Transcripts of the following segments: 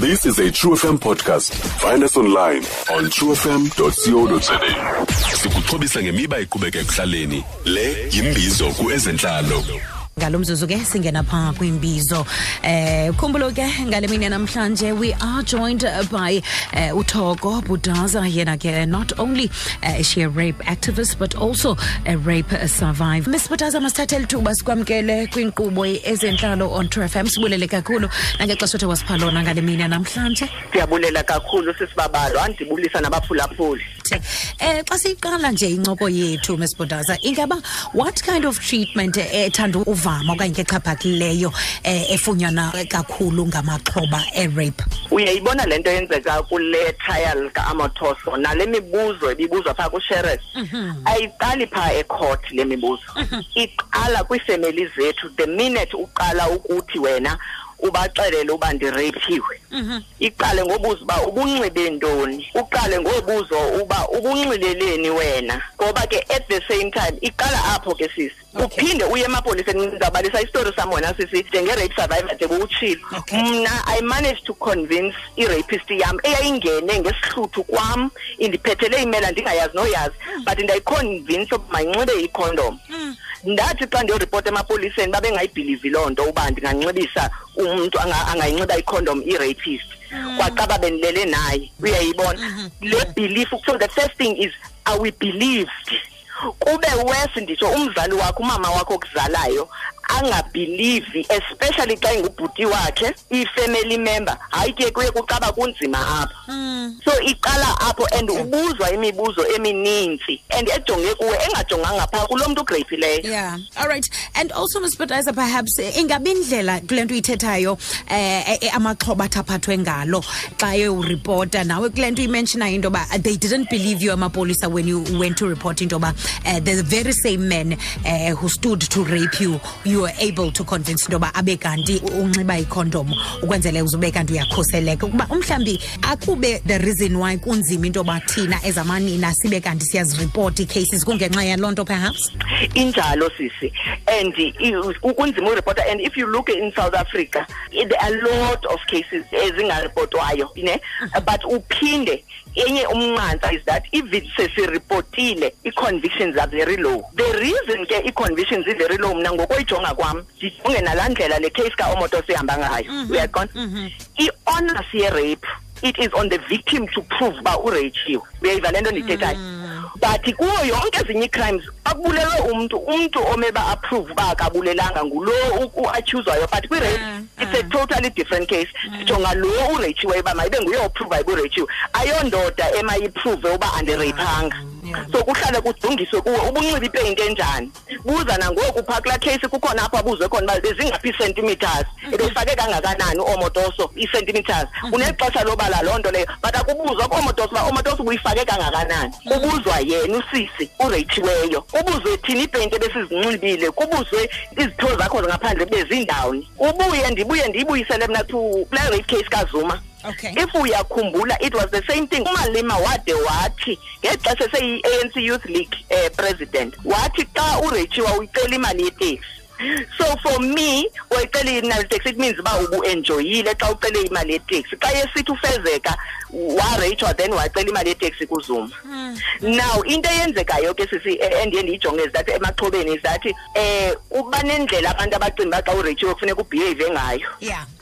This is a True FM podcast. Find us online on truefm.co.za. Sikuxhobisa ngemiba iqhubeka ekuhlaleni. Le yimbizo kuezentlalo. ngalo mzuzu ke singena phaa kwimbizo eh khumbulo ke ngale mini namhlanje we are joined by eh, uthoko budaza yena ke not only Uh, is she a rape activist but also a rape survivor? Miss Butaza masithathe elithuba sikwamkele kwinkqubo ezentlalo on True FM. Sibulele kakhulu nangexesha othe wasiphalona ngale mina namhlanje. Ndiyabulela kakhulu sisibabalo andibulisa nabaphulaphuli. Eh xa siyiqala nje incoko yethu Miss Butaza ingaba what kind of treatment eh, ethanda uvama okanye ke xhaphakileyo eh, efunyanwa kakhulu ngamaxhoba erape uyayibona le nto yenzeka kule trial kaamatoso nale mibuzo ebibuzwa phaa kusheres mhm. ayiqali phaa ecourt le mibuzo mhm. iqala kwiifemeli zethu the minute uqala ukuthi wena ubaxelele uba ndireyiphiwe mhm. iqale ngobuza uba ubunxibe ntoni uqale ngobuzo uba ubunxileleni wena ngoba ke at the same time iqala apho ke sisi uphinde uye emapoliseni ndizabalisa isitori sam wena sisi njenge-rape survivor nje bowutshilo mna i managed to convince i-rapist yam eyayingene ngesihluthu kwam indiphethele imela ndingayazi noyazi hmm. but ndayiconvince uba mayinxibe ikhondom hmm. ndathi xa ndiyoripota emapoliseni babengayibhilivi loo nto uba ndinganxibisa umuntu angayinxiba icondom i-rapist mm. kwacaba benilele naye uyayibona mm-hmm. le belief so the first thing is are we believed kube worse nditsho umzali wakho umama wakho okuzalayo angabhilivi especially xa ingubhuti wakhe i-family member hayi ke kuye kucaba kunzima apha Mm. so iqala apho and ubuzwa imibuzo emininzi and ejonge kuwe engajonganga phaa kulo mntu ugreyiphileyo yeah all right and also msbhatayiza perhaps eh, ingabi indlela kule nto uyithethayo eh, eh amaxhoba athaphathwe ngalo xa eyoripota nawe kule nto uyimenshinayo into yoba they didn't believe you amapolisa when you went to report into yoba uh, eh, the very same man uh, who stood to rape you you were able to convince into yoba abe kanti unxiba ikhondom ukwenzele uzube kanti uyakhuseleka ukuba umhlawumbi akube the reason why kunzima into yoba thina ezamanina sibe kanti siyaziripota ii-cases kungenxa yaloo nto perhaps injalo sisi and kunzima uripota and if you look in south africa there are a lot of cases ezingaripotwayo ne but uphinde enye umnqantsa is that even sesiripotile ii-convictions are very low the reason ke ii-convictions i-very low mna ngokoyijonga kwam ndijonge nalaa ndlela le case kaomoto sihamba ngayo mhm, uyaqonda mhm. i-honors yerape it is on the victim to prove uba ureyitshiwe uyayiva le nto ndiyithethayo mm. but kuwo yonke ezinye ii-crimes akubulelwe umntu umntu omeba approve uba akabulelanga ngulo uaccuswayo but kwi-rape ah, ah. it's a totally different case ah. sijonga lo ureyichiweyo uba mayibe nguye ophruvayo bureyichiwe ayondoda emayiphruve uba andireyphanga so kuhlale kudungiswe kuwo ubunxiba ipeyinti enjani buza nangoku phaa kulaa case kukhona apho abuzwe khona uba bezingaphi ii-centimeters mhm. ebefake kangakanani oomotoso ii-centimeters mhm. unexesha lobala loo nto leyo but akubuzwa koomotoso uba oomotoso ubuyifake kangakanani kubuzwa yena usisi urethiweyo kubuzwe thina ipenti ebesizinxibile kubuzwe izitho zakho zingaphandle bezindawuni ubuye ndibuye ndiyibuyisele mna to la rape case kazuma Okay. if uyakhumbula it was the same thing umalima wade wathi ngexesha seyi-anc youth league um president wathi xa urechiwa uyicela imali yeteksi so for me wayicela imali yeteksi it means uba ubuenjoyile xa ucele imali yeteksi xa yesithi ufezeka wareyithwa then wacela imali yeteksi kuzuma hmm. now into eyenzekayo ke sisi e, endiye ndiyijonge zidathi emaxhobeni zidathi um eh, uba nendlela abantu abacinga uba xa ureyithiwe kufuneka ubehave ngayo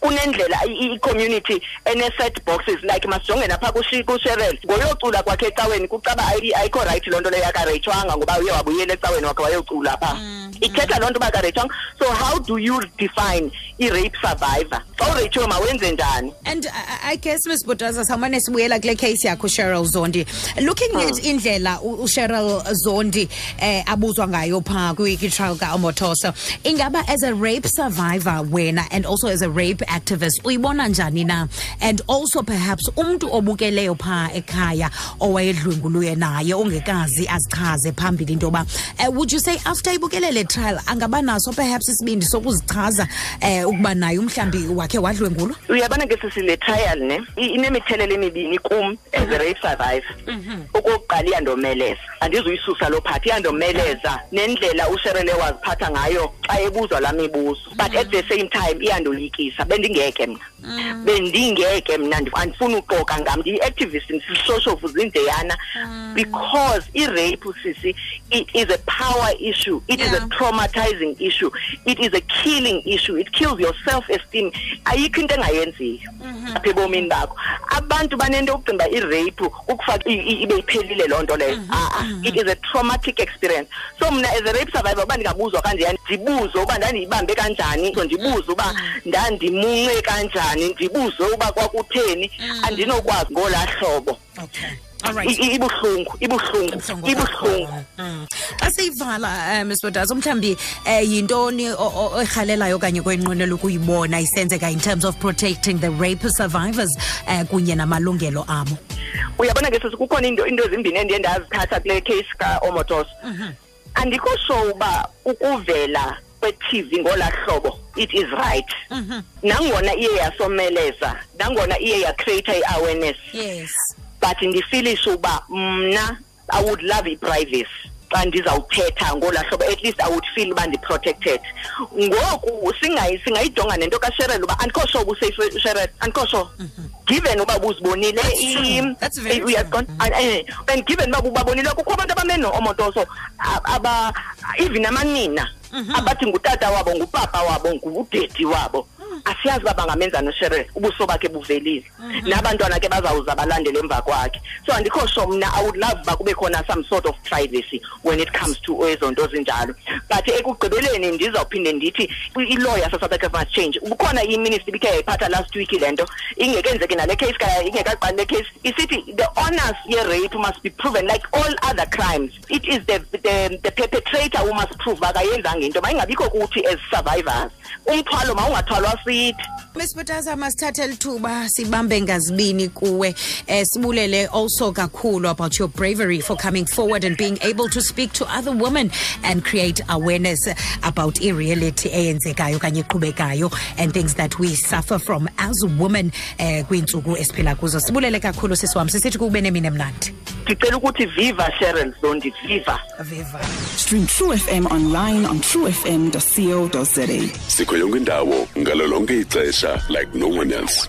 kunendlela i-community ene-set boxes like masijongena phaa kusherel ngoyocula kwakhe ecaweni kucaba ayikho rayithi loo nto leyo akareyithwanga ngoba uye wabuyela ecaweni wakhe wayocula phaa mm, mm. ithetha loo nto uba akareyithwanga so how do you define i-rape survivor xa ureyithiwe mawenze njani and uh, i guess miss bodaza samane sibuyela kule case yakho cheryl zondi looking at mm. indlela usheryl zondi eh abuzwa ngayo pha kwi-trial kaomotoso ingaba as a rape survivor wena and also as a rape activist uyibona njani na and also perhaps umntu obukeleyo pha ekhaya owayedlwenguluye naye ongekazi azichaze phambili into yoba eh, would you say after ibukele le trial angaba naso perhaps isibindi sokuzichaza eh ukuba naye umhlambi wakhe wadlwengulwa uyabona ke sisi le trial ne inemithelelo emibini kum as a rape survivor mhm. okokuqala iyandomeleza andizuyisusa loo phathi iyandomeleza nendlela usherele waziphatha ngayo xa ebuzwa laa mibuzo but at the same time iyandoyikisa bendingeke mna mm. bendingeke mna andifuni uxoka ngam ndiyi-activist ndisishoshovu zindeyana mm. because irape sisi it is a power issue it yeah. is a traumatizing issue it is a killing issue it kills your self esteem ayikho into engayenziyo mm-hmm. apha ebomini bakho abantu banento yokucinga uba irape ukufa ibe iphelile loo nto leyo mm-hmm. aa ah, ah, mm-hmm. it is a traumatic experience so mna as a rape survivor uba ndingabuzwa kanjani ndibuze uba ndandiyibambe kanjani so ndibuze uba mm-hmm. ndandimunce kanjani ndibuze uba kwakutheni andinokwazi ngolaa hlobo ibuhlungu ibuhlungu ibuhlungu Mm. xa siyivala um eh, msbodazo mhlawumbi um yintoni oyirhalelayo okanye koyinqwenela ukuyibona isenzeka in terms of protecting the rape survivors um kunye namalungelo abo uyabona ke sisi kukhona into into ezimbini endiye ndazithatha kule case kaomotos mhm. andikho sure uba ukuvela kwe-tv ngola hlobo it is right mhm. nangona iye yasomeleza nangona iye yacreata i-awareness yes but ndifilishe uba mna i would love iprivacy xa ndizawuthetha ngolaa hlobo at least i would feel uba ndiprotected ngoku singayijonga nento kasherel uba andikho sure ubusafe sherel andikho sure mhm. given uba buzibonile uyaqon mm. eh, and given uba bubabonile kukho abantu abamenoomoto so aba even amanina mhm. abathi ngutata wabo ngupapa wabo ngudedi wabo mm. asiyazi uba bangamenza nosherel ubuso bakhe buvelile mhm. nabantwana ke bazawuza balandele emva kwakhe so andikho sho mna i would love uba kube khona some sort of privacy when it comes to ezo nto zinjalo but ekugqibeleni ndizawuphinde ndithi iloya sasouth africa must change ubukhona iminister ibithe yayiphatha last week le nto ingekenzeki nale case ingekaqali le case isithi the honors ye-rape must be proven like all other crimes it is the the, the perpetrator who must prove uba kayenzanga into mayingabikho kuthi as survivors umthwalo mawungathwalwa sithi Miss Butaza masithathe lithuba sibambe ngazibini kuwe eh sibulele also kakhulu about your bravery for coming forward and being able to speak to other women and create awareness about a reality eyenzekayo kanye eqhubekayo and things that we suffer from as women eh kwintsuku esiphila kuzo sibulele kakhulu sisiwam sisithi kube nemini emnandi ndicela ukuthi viva sharon zondi viva viva stream true fm online on truefm co za sikho yonke indawo ngalo lonke ixesha like no one else